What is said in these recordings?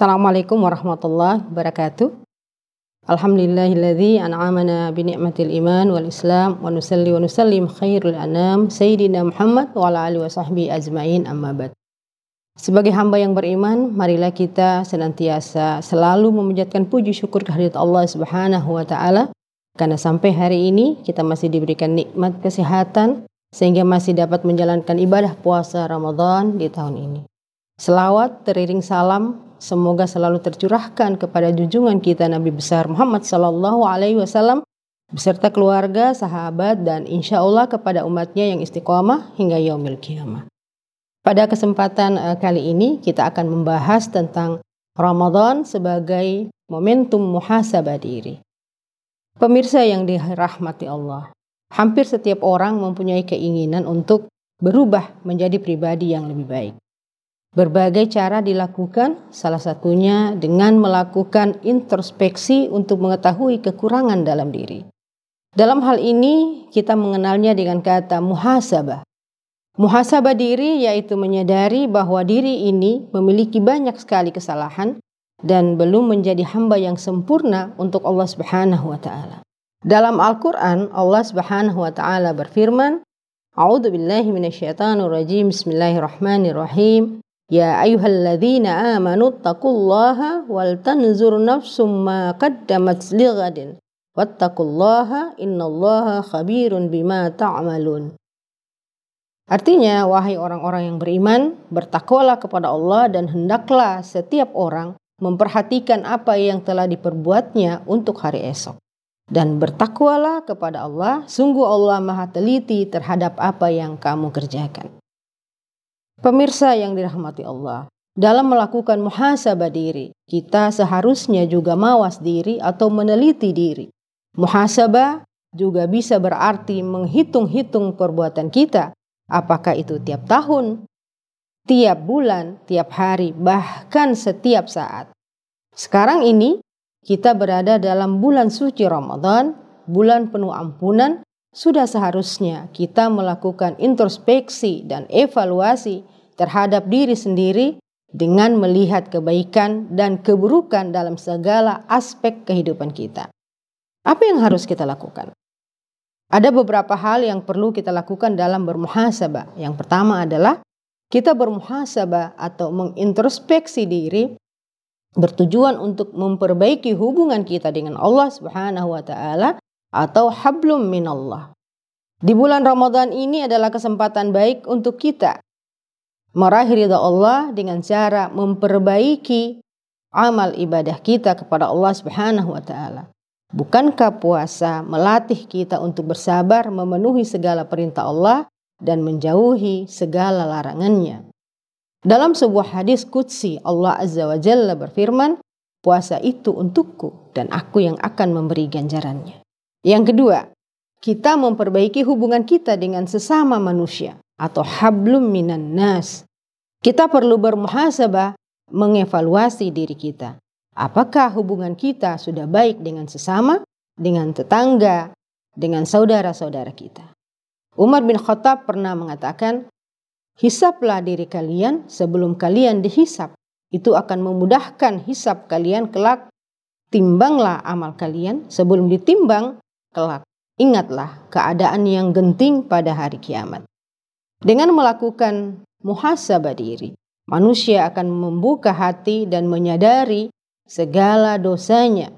Assalamualaikum warahmatullahi wabarakatuh. Alhamdulillahilladzi an'amana bi ni'matil iman wal islam wa nusalli wa nusallim khairul anam sayyidina Muhammad wa ala alihi wa sahbihi ajmain amma ba'd. Sebagai hamba yang beriman, marilah kita senantiasa selalu memanjatkan puji syukur kehadirat Allah Subhanahu wa taala karena sampai hari ini kita masih diberikan nikmat kesehatan sehingga masih dapat menjalankan ibadah puasa Ramadan di tahun ini. Selawat teriring salam semoga selalu tercurahkan kepada junjungan kita Nabi besar Muhammad Sallallahu Alaihi Wasallam beserta keluarga, sahabat, dan insya Allah kepada umatnya yang istiqomah hingga yaumil kiamah. Pada kesempatan uh, kali ini kita akan membahas tentang Ramadan sebagai momentum muhasabah diri. Pemirsa yang dirahmati Allah, hampir setiap orang mempunyai keinginan untuk berubah menjadi pribadi yang lebih baik. Berbagai cara dilakukan, salah satunya dengan melakukan introspeksi untuk mengetahui kekurangan dalam diri. Dalam hal ini, kita mengenalnya dengan kata muhasabah. Muhasabah diri yaitu menyadari bahwa diri ini memiliki banyak sekali kesalahan dan belum menjadi hamba yang sempurna untuk Allah Subhanahu wa taala. Dalam Al-Qur'an, Allah Subhanahu wa taala berfirman, A'udzu billahi minasyaitonir rajim. Bismillahirrahmanirrahim. Ya ayyuhalladzina amanu taqullaha wal tanzur nafsum ma qaddamat lighadin wattaqullaha innallaha khabirun bima ta'malun. Artinya, wahai orang-orang yang beriman, bertakwalah kepada Allah dan hendaklah setiap orang memperhatikan apa yang telah diperbuatnya untuk hari esok. Dan bertakwalah kepada Allah, sungguh Allah maha teliti terhadap apa yang kamu kerjakan. Pemirsa yang dirahmati Allah, dalam melakukan muhasabah diri, kita seharusnya juga mawas diri atau meneliti diri. Muhasabah juga bisa berarti menghitung-hitung perbuatan kita, apakah itu tiap tahun, tiap bulan, tiap hari, bahkan setiap saat. Sekarang ini kita berada dalam bulan suci Ramadan, bulan penuh ampunan, sudah seharusnya kita melakukan introspeksi dan evaluasi terhadap diri sendiri dengan melihat kebaikan dan keburukan dalam segala aspek kehidupan kita. Apa yang harus kita lakukan? Ada beberapa hal yang perlu kita lakukan dalam bermuhasabah. Yang pertama adalah kita bermuhasabah atau mengintrospeksi diri bertujuan untuk memperbaiki hubungan kita dengan Allah Subhanahu wa taala atau hablum minallah. Di bulan Ramadan ini adalah kesempatan baik untuk kita meraih ridha Allah dengan cara memperbaiki amal ibadah kita kepada Allah Subhanahu wa taala. Bukankah puasa melatih kita untuk bersabar memenuhi segala perintah Allah dan menjauhi segala larangannya? Dalam sebuah hadis kutsi Allah Azza wa Jalla berfirman, puasa itu untukku dan aku yang akan memberi ganjarannya. Yang kedua, kita memperbaiki hubungan kita dengan sesama manusia atau hablum minan nas. Kita perlu bermuhasabah mengevaluasi diri kita. Apakah hubungan kita sudah baik dengan sesama, dengan tetangga, dengan saudara-saudara kita? Umar bin Khattab pernah mengatakan, Hisaplah diri kalian sebelum kalian dihisap. Itu akan memudahkan hisap kalian kelak. Timbanglah amal kalian sebelum ditimbang kelak. Ingatlah keadaan yang genting pada hari kiamat. Dengan melakukan muhasabah diri, manusia akan membuka hati dan menyadari segala dosanya.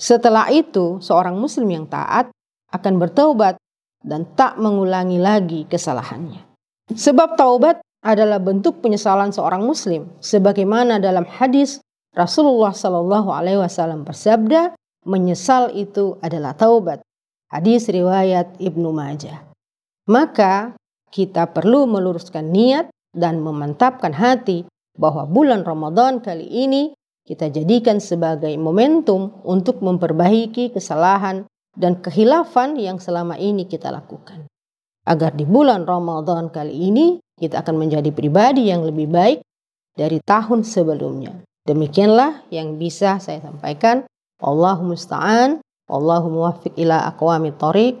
Setelah itu, seorang muslim yang taat akan bertobat dan tak mengulangi lagi kesalahannya. Sebab taubat adalah bentuk penyesalan seorang muslim sebagaimana dalam hadis Rasulullah Shallallahu alaihi wasallam bersabda, menyesal itu adalah taubat. Hadis riwayat Ibnu Majah. Maka kita perlu meluruskan niat dan memantapkan hati bahwa bulan Ramadan kali ini kita jadikan sebagai momentum untuk memperbaiki kesalahan dan kehilafan yang selama ini kita lakukan. Agar di bulan Ramadan kali ini kita akan menjadi pribadi yang lebih baik dari tahun sebelumnya. Demikianlah yang bisa saya sampaikan. Allahumma musta'an. Wallahu muwaffiq ila aqwamit thoriq.